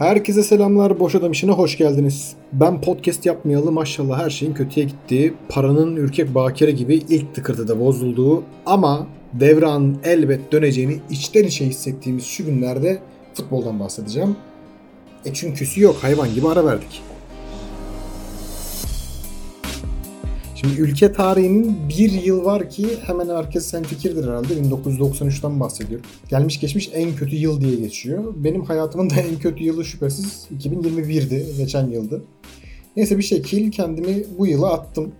Herkese selamlar. Boş Adam işine hoş geldiniz. Ben podcast yapmayalı maşallah her şeyin kötüye gittiği, paranın ürkek bakire gibi ilk tıkırtıda bozulduğu ama devran elbet döneceğini içten içe hissettiğimiz şu günlerde futboldan bahsedeceğim. E çünküsü yok hayvan gibi ara verdik. Şimdi ülke tarihinin bir yıl var ki hemen herkes sen fikirdir herhalde. 1993'ten bahsediyorum. Gelmiş geçmiş en kötü yıl diye geçiyor. Benim hayatımın da en kötü yılı şüphesiz 2021'di. Geçen yıldı. Neyse bir şekil kendimi bu yıla attım.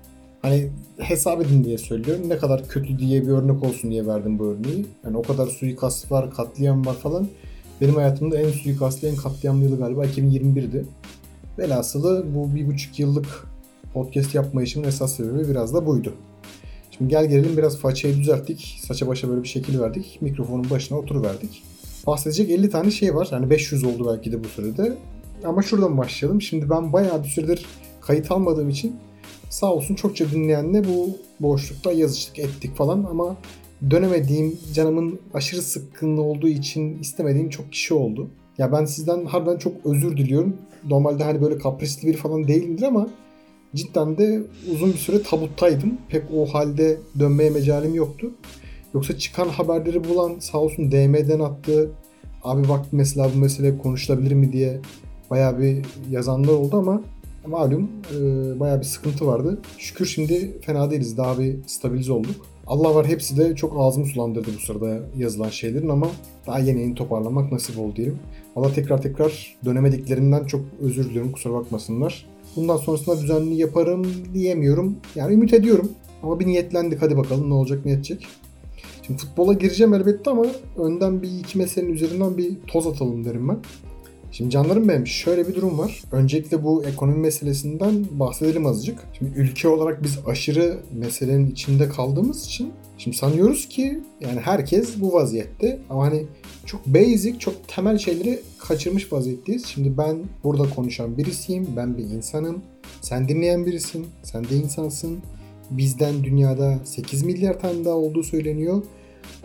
Hani hesap edin diye söylüyorum. Ne kadar kötü diye bir örnek olsun diye verdim bu örneği. Yani o kadar suikast var, katliam var falan. Benim hayatımda en suikastlı, en katliamlı yılı galiba 2021'di. Velhasılı bu bir buçuk yıllık podcast yapma işimin esas sebebi biraz da buydu. Şimdi gel gelelim biraz façayı düzelttik. Saça başa böyle bir şekil verdik. Mikrofonun başına oturuverdik. Bahsedecek 50 tane şey var. Yani 500 oldu belki de bu sürede. Ama şuradan başlayalım. Şimdi ben bayağı bir süredir kayıt almadığım için sağ olsun çokça dinleyenle bu boşlukta yazıştık ettik falan ama dönemediğim, canımın aşırı sıkkınlığı olduğu için istemediğim çok kişi oldu. Ya ben sizden harbiden çok özür diliyorum. Normalde hani böyle kaprisli bir falan değilimdir ama cidden de uzun bir süre tabuttaydım. Pek o halde dönmeye mecalim yoktu. Yoksa çıkan haberleri bulan sağ olsun DM'den attı. Abi bak mesela bu mesele konuşulabilir mi diye bayağı bir yazanlar oldu ama malum e, bayağı bir sıkıntı vardı. Şükür şimdi fena değiliz. Daha bir stabilize olduk. Allah var hepsi de çok ağzımı sulandırdı bu sırada yazılan şeylerin ama daha yeni yeni toparlamak nasip oldu diyelim. Allah tekrar tekrar dönemediklerimden çok özür diliyorum kusura bakmasınlar. Bundan sonrasında düzenli yaparım diyemiyorum. Yani ümit ediyorum. Ama bir niyetlendik hadi bakalım ne olacak ne edecek. Şimdi futbola gireceğim elbette ama önden bir iki meselenin üzerinden bir toz atalım derim ben. Şimdi canlarım benim şöyle bir durum var. Öncelikle bu ekonomi meselesinden bahsedelim azıcık. Şimdi ülke olarak biz aşırı meselenin içinde kaldığımız için şimdi sanıyoruz ki yani herkes bu vaziyette ama hani çok basic, çok temel şeyleri kaçırmış vaziyetteyiz. Şimdi ben burada konuşan birisiyim, ben bir insanım. Sen dinleyen birisin, sen de insansın. Bizden dünyada 8 milyar tane daha olduğu söyleniyor.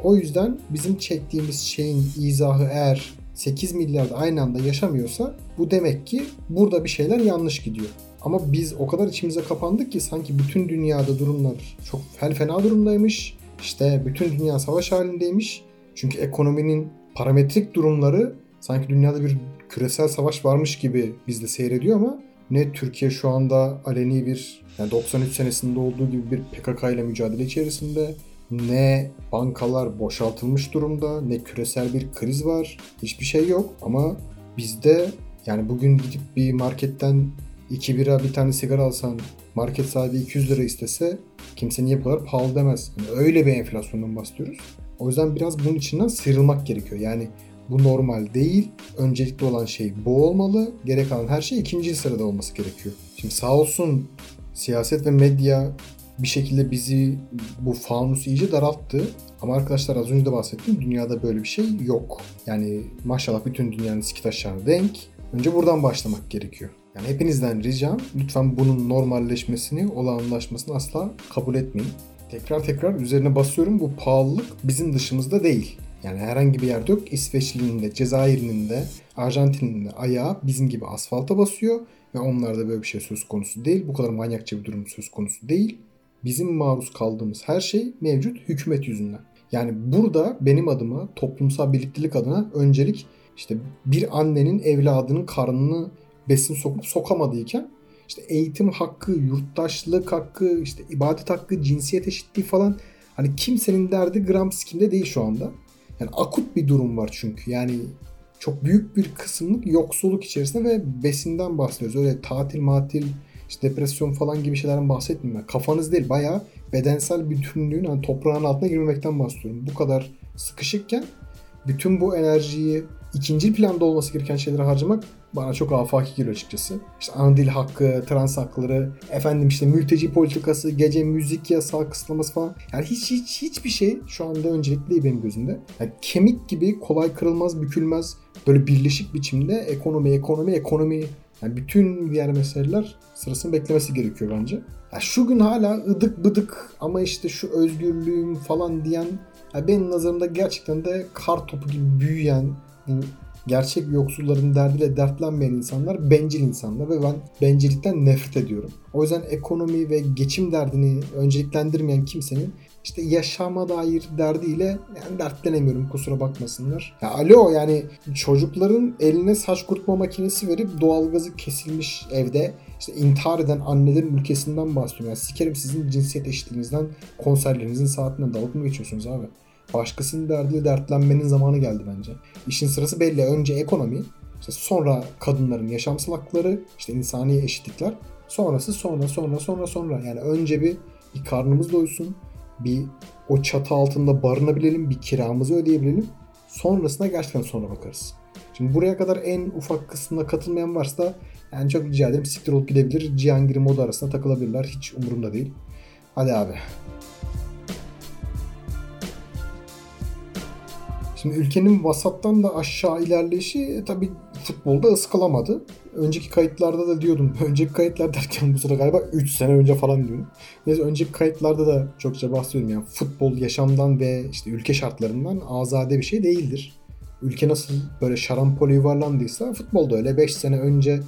O yüzden bizim çektiğimiz şeyin izahı eğer 8 milyar aynı anda yaşamıyorsa bu demek ki burada bir şeyler yanlış gidiyor. Ama biz o kadar içimize kapandık ki sanki bütün dünyada durumlar çok fel fena durumdaymış. İşte bütün dünya savaş halindeymiş. Çünkü ekonominin parametrik durumları sanki dünyada bir küresel savaş varmış gibi bizde seyrediyor ama ne Türkiye şu anda aleni bir yani 93 senesinde olduğu gibi bir PKK ile mücadele içerisinde ne bankalar boşaltılmış durumda ne küresel bir kriz var. Hiçbir şey yok ama bizde yani bugün gidip bir marketten 2 bira bir tane sigara alsan market sahibi 200 lira istese kimse niye bu kadar pahalı demez. Yani öyle bir enflasyondan bahsediyoruz. O yüzden biraz bunun içinden sıyrılmak gerekiyor. Yani bu normal değil. Öncelikli olan şey bu olmalı. Gerek kalan her şey ikinci sırada olması gerekiyor. Şimdi sağ olsun siyaset ve medya bir şekilde bizi bu fanusu iyice daralttı. Ama arkadaşlar az önce de bahsettim. Dünyada böyle bir şey yok. Yani maşallah bütün dünyanın siki taşlarına denk. Önce buradan başlamak gerekiyor. Yani hepinizden ricam lütfen bunun normalleşmesini, olağanlaşmasını asla kabul etmeyin. Tekrar tekrar üzerine basıyorum bu pahalılık bizim dışımızda değil. Yani herhangi bir yerde yok. İsveçli'nin de, Cezayir'in de, Arjantin'in de ayağı bizim gibi asfalta basıyor. Ve onlarda böyle bir şey söz konusu değil. Bu kadar manyakça bir durum söz konusu değil. Bizim maruz kaldığımız her şey mevcut hükümet yüzünden. Yani burada benim adıma toplumsal birliktelik adına öncelik işte bir annenin evladının karnını besin sokup sokamadıyken işte eğitim hakkı, yurttaşlık hakkı, işte ibadet hakkı, cinsiyet eşitliği falan hani kimsenin derdi gram sikimde değil şu anda. Yani akut bir durum var çünkü. Yani çok büyük bir kısımlık yoksulluk içerisinde ve besinden bahsediyoruz. Öyle tatil, matil, işte depresyon falan gibi şeylerden bahsetmiyorum. Kafanız değil bayağı bedensel bütünlüğün hani toprağın altına girmemekten bahsediyorum. Bu kadar sıkışıkken bütün bu enerjiyi ikinci planda olması gereken şeylere harcamak bana çok afaki geliyor açıkçası. İşte ana dil hakkı, trans hakları, efendim işte mülteci politikası, gece müzik yasağı kısıtlaması falan. Yani hiç hiç hiçbir şey şu anda öncelikli değil benim gözümde. Yani kemik gibi kolay kırılmaz, bükülmez böyle birleşik biçimde ekonomi, ekonomi, ekonomi yani bütün diğer meseleler sırasını beklemesi gerekiyor bence. Ya şu gün hala ıdık bıdık ama işte şu özgürlüğüm falan diyen yani benim nazarımda gerçekten de kar topu gibi büyüyen gerçek yoksulların derdiyle dertlenmeyen insanlar bencil insanlar ve ben bencillikten nefret ediyorum. O yüzden ekonomi ve geçim derdini önceliklendirmeyen kimsenin işte yaşama dair derdiyle yani dertlenemiyorum kusura bakmasınlar. Ya alo yani çocukların eline saç kurutma makinesi verip doğalgazı kesilmiş evde işte intihar eden annelerin ülkesinden bahsediyorum. Yani sikerim sizin cinsiyet eşitliğinizden konserlerinizin saatinden dalıp mı geçiyorsunuz abi? Başkasının derdiyle dertlenmenin zamanı geldi bence. İşin sırası belli. Önce ekonomi, işte sonra kadınların yaşamsal hakları, işte insani eşitlikler. Sonrası sonra sonra sonra sonra. Yani önce bir, bir karnımız doysun. Bir o çatı altında barınabilelim. Bir kiramızı ödeyebilelim. Sonrasına gerçekten sonra bakarız. Şimdi buraya kadar en ufak kısmına katılmayan varsa yani çok rica ederim siktir olup gidebilir. Cihangir modu arasında takılabilirler. Hiç umurumda değil. Hadi abi. Şimdi ülkenin vasattan da aşağı ilerleyişi e, tabii futbolda ıskalamadı. Önceki kayıtlarda da diyordum. Önceki kayıtlar derken bu sıra galiba 3 sene önce falan diyorum. Neyse önceki kayıtlarda da çokça bahsediyorum. Yani futbol yaşamdan ve işte ülke şartlarından azade bir şey değildir. Ülke nasıl böyle şarampole yuvarlandıysa futbol da öyle. 5 sene önce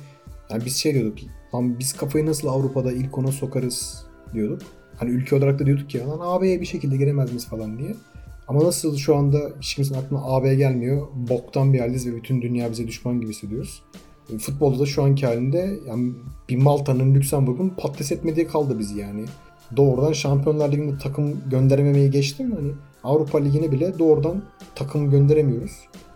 yani biz şey diyorduk. Lan biz kafayı nasıl Avrupa'da ilk ona sokarız diyorduk. Hani ülke olarak da diyorduk ya lan AB'ye bir şekilde giremez miyiz falan diye. Ama nasıl şu anda hiç kimsenin aklına AB gelmiyor. Boktan bir haldeyiz ve bütün dünya bize düşman gibi hissediyoruz. Futbolda da şu anki halinde yani bir Malta'nın, Lüksemburg'un patates etmediği kaldı bizi yani. Doğrudan Şampiyonlar Ligi'nde takım gönderememeyi geçtim. Hani Avrupa Ligi'ne bile doğrudan takım gönderemiyoruz.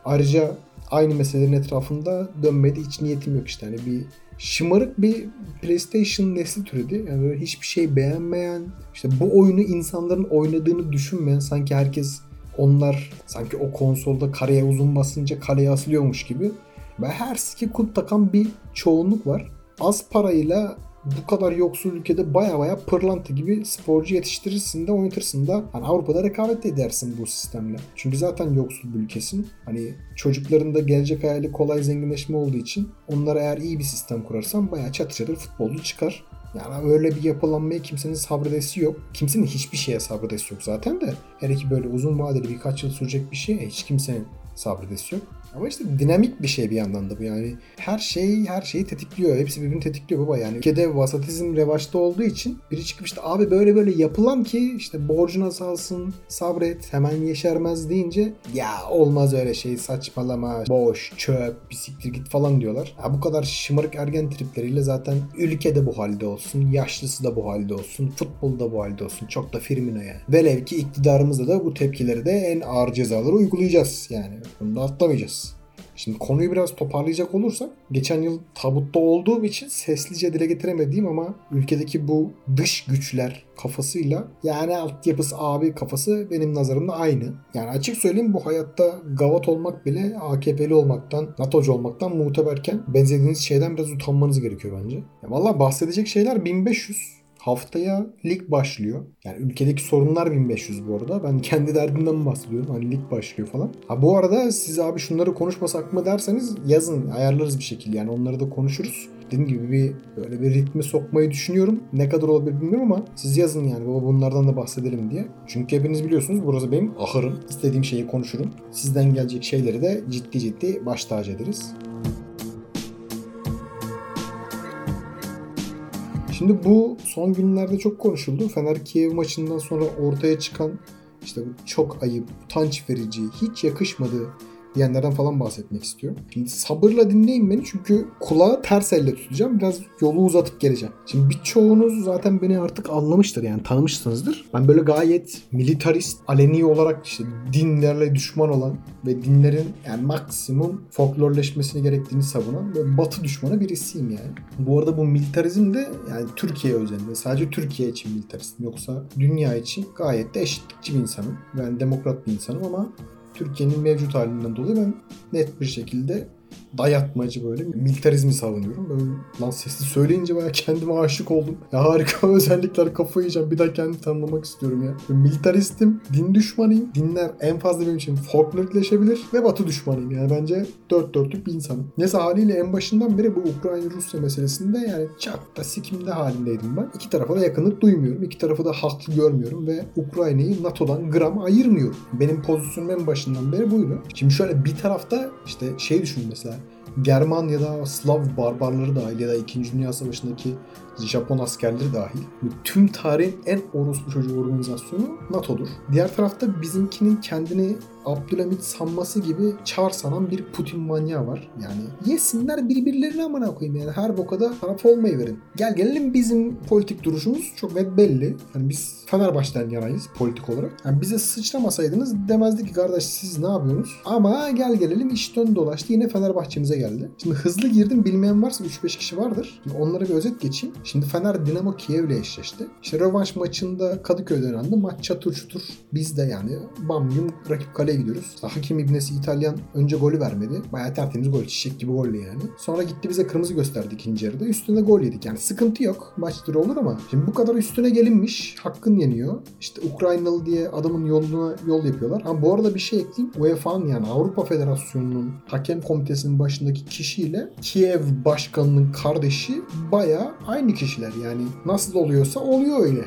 Ayrıca aynı meselelerin etrafında dönmeye de hiç niyetim yok işte. Hani bir şımarık bir PlayStation nesli türedi. Yani böyle hiçbir şey beğenmeyen, işte bu oyunu insanların oynadığını düşünmeyen sanki herkes onlar sanki o konsolda kareye uzun basınca kaleye asılıyormuş gibi. Ve her siki kut takan bir çoğunluk var. Az parayla bu kadar yoksul ülkede baya baya pırlanta gibi sporcu yetiştirirsin de oynatırsın da hani Avrupa'da rekabet edersin bu sistemle. Çünkü zaten yoksul bir ülkesin. Hani çocukların da gelecek hayali kolay zenginleşme olduğu için onlara eğer iyi bir sistem kurarsan baya çatır çatır futbolcu çıkar. Yani öyle bir yapılanmaya kimsenin sabredesi yok. Kimsenin hiçbir şeye sabredesi yok zaten de. Hele ki böyle uzun vadeli birkaç yıl sürecek bir şeye hiç kimsenin sabredesi yok. Ama işte dinamik bir şey bir yandan da bu yani. Her şey her şeyi tetikliyor. Hepsi birbirini tetikliyor baba yani. Ülkede vasatizm revaçta olduğu için biri çıkıp işte abi böyle böyle yapılan ki işte borcuna salsın, sabret, hemen yeşermez deyince ya olmaz öyle şey saçmalama, boş, çöp, bisiktir git falan diyorlar. Ya bu kadar şımarık ergen tripleriyle zaten ülkede bu halde olsun, yaşlısı da bu halde olsun, futbol da bu halde olsun. Çok da Firmino yani. Velev ki iktidarımızda da bu tepkileri de en ağır cezaları uygulayacağız yani. Bunu da atlamayacağız. Şimdi konuyu biraz toparlayacak olursak geçen yıl tabutta olduğum için seslice dile getiremediğim ama ülkedeki bu dış güçler kafasıyla yani altyapısı abi kafası benim nazarımda aynı. Yani açık söyleyeyim bu hayatta gavat olmak bile AKP'li olmaktan, NATO'cu olmaktan muteberken benzediğiniz şeyden biraz utanmanız gerekiyor bence. Ya vallahi bahsedecek şeyler 1500 Haftaya lig başlıyor. Yani ülkedeki sorunlar 1500 bu arada. Ben kendi derdimden bahsediyorum. Hani lig başlıyor falan. Ha bu arada siz abi şunları konuşmasak mı derseniz yazın. Ayarlarız bir şekilde. Yani onları da konuşuruz. Dediğim gibi bir böyle bir ritme sokmayı düşünüyorum. Ne kadar olabilir bilmiyorum ama siz yazın yani baba bunlardan da bahsedelim diye. Çünkü hepiniz biliyorsunuz burası benim ahırım. İstediğim şeyi konuşurum. Sizden gelecek şeyleri de ciddi ciddi baş tacı ederiz. Şimdi bu son günlerde çok konuşuldu. Fener Kiev maçından sonra ortaya çıkan işte çok ayıp, utanç verici, hiç yakışmadığı diyenlerden falan bahsetmek istiyor. Şimdi sabırla dinleyin beni çünkü kulağı ters elle tutacağım. Biraz yolu uzatıp geleceğim. Şimdi birçoğunuz zaten beni artık anlamıştır yani tanımışsınızdır. Ben böyle gayet militarist, aleni olarak işte dinlerle düşman olan ve dinlerin yani maksimum folklorleşmesini gerektiğini savunan böyle batı düşmanı birisiyim yani. Bu arada bu militarizm de yani Türkiye özelinde sadece Türkiye için militaristim yoksa dünya için gayet de eşitlikçi bir insanım. Ben demokrat bir insanım ama Türkiye'nin mevcut halinden dolayı ben net bir şekilde dayatmacı böyle militarizmi savunuyorum. Böyle lan sesli söyleyince bayağı kendime aşık oldum. Ya harika özellikler kafayı yiyeceğim. Bir daha kendimi tanımlamak istiyorum ya. Böyle militaristim, din düşmanıyım. Dinler en fazla benim için folklorikleşebilir ve batı düşmanıyım. Yani bence dört dörtlük bir insanım. Neyse haliyle en başından beri bu Ukrayna-Rusya meselesinde yani çok da sikimde halindeydim ben. İki tarafa da yakınlık duymuyorum. İki tarafı da haklı görmüyorum ve Ukrayna'yı NATO'dan gram ayırmıyorum. Benim pozisyonum en başından beri buydu. Şimdi şöyle bir tarafta işte şey düşün mesela German ya da Slav barbarları dahil ya da 2. Dünya Savaşı'ndaki Japon askerleri dahil tüm tarihin en orospu çocuğu organizasyonu NATO'dur. Diğer tarafta bizimkinin kendini Abdülhamit sanması gibi çar sanan bir Putin manyağı var. Yani yesinler birbirlerine amına koyayım yani her bokada taraf olmayı verin. Gel gelelim bizim politik duruşumuz çok net belli. Yani biz Fenerbahçe'den yanayız politik olarak. Yani bize sıçramasaydınız demezdik ki kardeş siz ne yapıyorsunuz? Ama gel gelelim iş dön dolaştı yine Fenerbahçe'mize geldi. Şimdi hızlı girdim bilmeyen varsa 3-5 kişi vardır. Şimdi onlara bir özet geçeyim. Şimdi Fener Dinamo Kiev ile eşleşti. İşte rövanş maçında Kadıköy'de oynandı. Maç çatır çutur. Biz de yani bam yum rakip kaleye gidiyoruz. Hakim İbnesi İtalyan önce golü vermedi. Bayağı tertemiz gol. Çiçek gibi golle yani. Sonra gitti bize kırmızı gösterdi ikinci yarıda. Üstünde gol yedik. Yani sıkıntı yok. Maçtır olur ama şimdi bu kadar üstüne gelinmiş. Hakkın yeniyor. İşte Ukraynalı diye adamın yoluna yol yapıyorlar. Ama bu arada bir şey ekleyeyim. UEFA'nın yani Avrupa Federasyonu'nun hakem komitesinin başındaki kişiyle Kiev başkanının kardeşi bayağı aynı kişiler. Yani nasıl oluyorsa oluyor öyle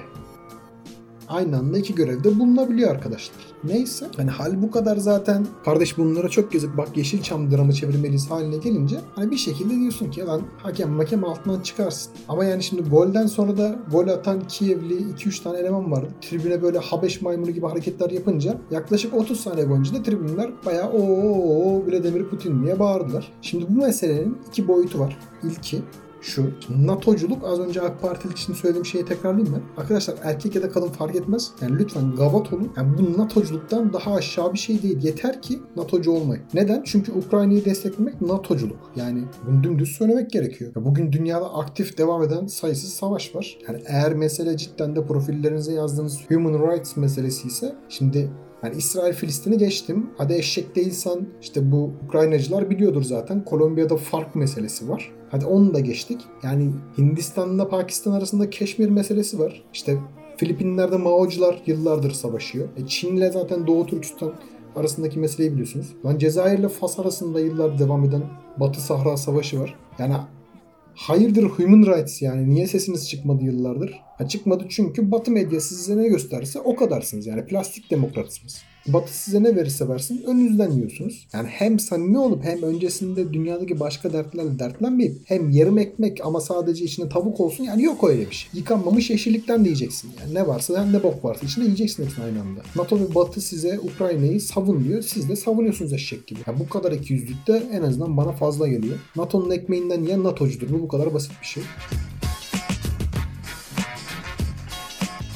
aynı anda iki görevde bulunabiliyor arkadaşlar. Neyse hani hal bu kadar zaten kardeş bunlara çok gezip bak Yeşilçam dramı çevirmeliyiz haline gelince hani bir şekilde diyorsun ki lan hakem makem altından çıkarsın. Ama yani şimdi golden sonra da gol atan Kievli 2-3 tane eleman vardı. Tribüne böyle Habeş maymunu gibi hareketler yapınca yaklaşık 30 saniye boyunca da tribünler bayağı o bile Demir Putin diye bağırdılar. Şimdi bu meselenin iki boyutu var. İlki şu. NATO'culuk az önce AK Partili için söylediğim şeyi tekrarlayayım ben. Arkadaşlar erkek ya da kadın fark etmez. Yani lütfen gavat olun. Yani bu NATO'culuktan daha aşağı bir şey değil. Yeter ki NATO'cu olmayın. Neden? Çünkü Ukrayna'yı desteklemek NATO'culuk. Yani bunu dümdüz söylemek gerekiyor. Bugün dünyada aktif devam eden sayısız savaş var. Yani eğer mesele cidden de profillerinize yazdığınız human rights meselesi ise şimdi yani İsrail Filistin'i geçtim. Hadi eşek değilsen işte bu Ukraynacılar biliyordur zaten. Kolombiya'da fark meselesi var. Hadi onu da geçtik. Yani Hindistan'la Pakistan arasında Keşmir meselesi var. İşte Filipinler'de Mao'cular yıllardır savaşıyor. E Çin'le zaten Doğu Türkistan arasındaki meseleyi biliyorsunuz. Lan Cezayir'le Fas arasında yıllar devam eden Batı Sahra Savaşı var. Yani hayırdır human rights yani niye sesiniz çıkmadı yıllardır? Ha çıkmadı çünkü Batı medyası size ne gösterse o kadarsınız yani plastik demokratsınız. Batı size ne verirse versin önünüzden yiyorsunuz. Yani hem samimi olup hem öncesinde dünyadaki başka dertlerle dertlenmeyip hem yarım ekmek ama sadece içinde tavuk olsun yani yok öyle bir şey. Yıkanmamış yeşillikten diyeceksin yani. Ne varsa hem ne bok varsa içinde yiyeceksin hepsini aynı anda. NATO ve Batı size Ukrayna'yı savun diyor. Siz de savunuyorsunuz eşek gibi. Yani bu kadar ikiyüzlükte en azından bana fazla geliyor. NATO'nun ekmeğinden yiyen NATO'cudur. Bu bu kadar basit bir şey.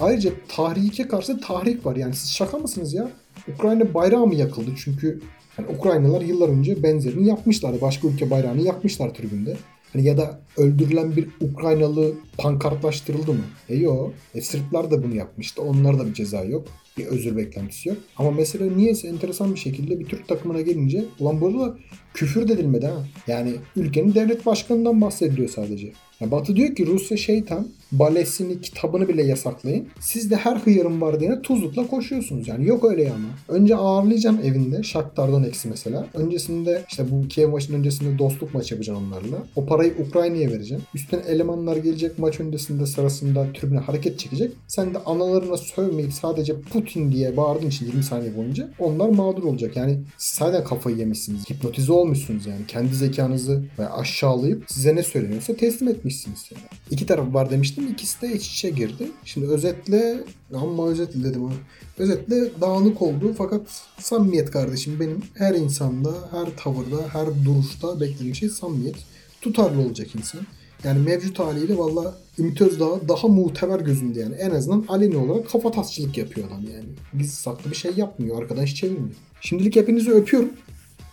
Ayrıca tahrike karşı tahrik var. Yani siz şaka mısınız ya? Ukrayna bayrağı mı yakıldı? Çünkü yani Ukraynalılar yıllar önce benzerini yapmışlar. Başka ülke bayrağını yakmışlar tribünde. Hani ya da öldürülen bir Ukraynalı pankartlaştırıldı mı? E yok. E Sırplar da bunu yapmıştı. Onlara da bir ceza yok. Bir özür beklentisi yok. Ama mesela niyeyse enteresan bir şekilde bir Türk takımına gelince ulan burada küfür dedilmedi ha. Yani ülkenin devlet başkanından bahsediliyor sadece. Ya Batı diyor ki Rusya şeytan balesini kitabını bile yasaklayın. Siz de her hıyarın var diye tuzlukla koşuyorsunuz. Yani yok öyle ama. Önce ağırlayacağım evinde. Shakhtar'dan eksi mesela. Öncesinde işte bu Kiev maçının öncesinde dostluk maçı yapacağım onlarla. O parayı Ukrayna'ya vereceğim. Üstüne elemanlar gelecek maç öncesinde sırasında tribüne hareket çekecek. Sen de analarına sövmeyip sadece Putin diye bağırdığın için 20 saniye boyunca onlar mağdur olacak. Yani siz zaten kafayı yemişsiniz. Hipnotize olmuşsunuz yani. Kendi zekanızı aşağılayıp size ne söyleniyorsa teslim etmişsiniz. Yani. İki taraf var demiştim. İkisi de iç içe girdi. Şimdi özetle ama özetle dedim ama. Özetle dağınık oldu fakat samimiyet kardeşim benim her insanda, her tavırda, her duruşta beklediğim şey samimiyet. Tutarlı olacak insan. Yani mevcut haliyle valla Ümit Özdağ daha muteber gözünde yani. En azından aleni olarak kafa tasçılık yapıyor adam yani. Gizli saklı bir şey yapmıyor. Arkadan hiç çevirmiyor. Şimdilik hepinizi öpüyorum.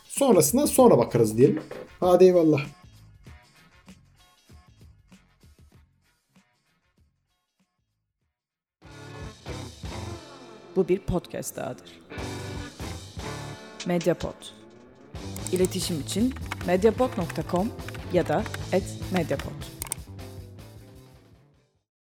Sonrasına sonra bakarız diyelim. Hadi eyvallah. Bu bir podcast dahadır. Mediapod. İletişim için mediapod.com ya da @mediapod.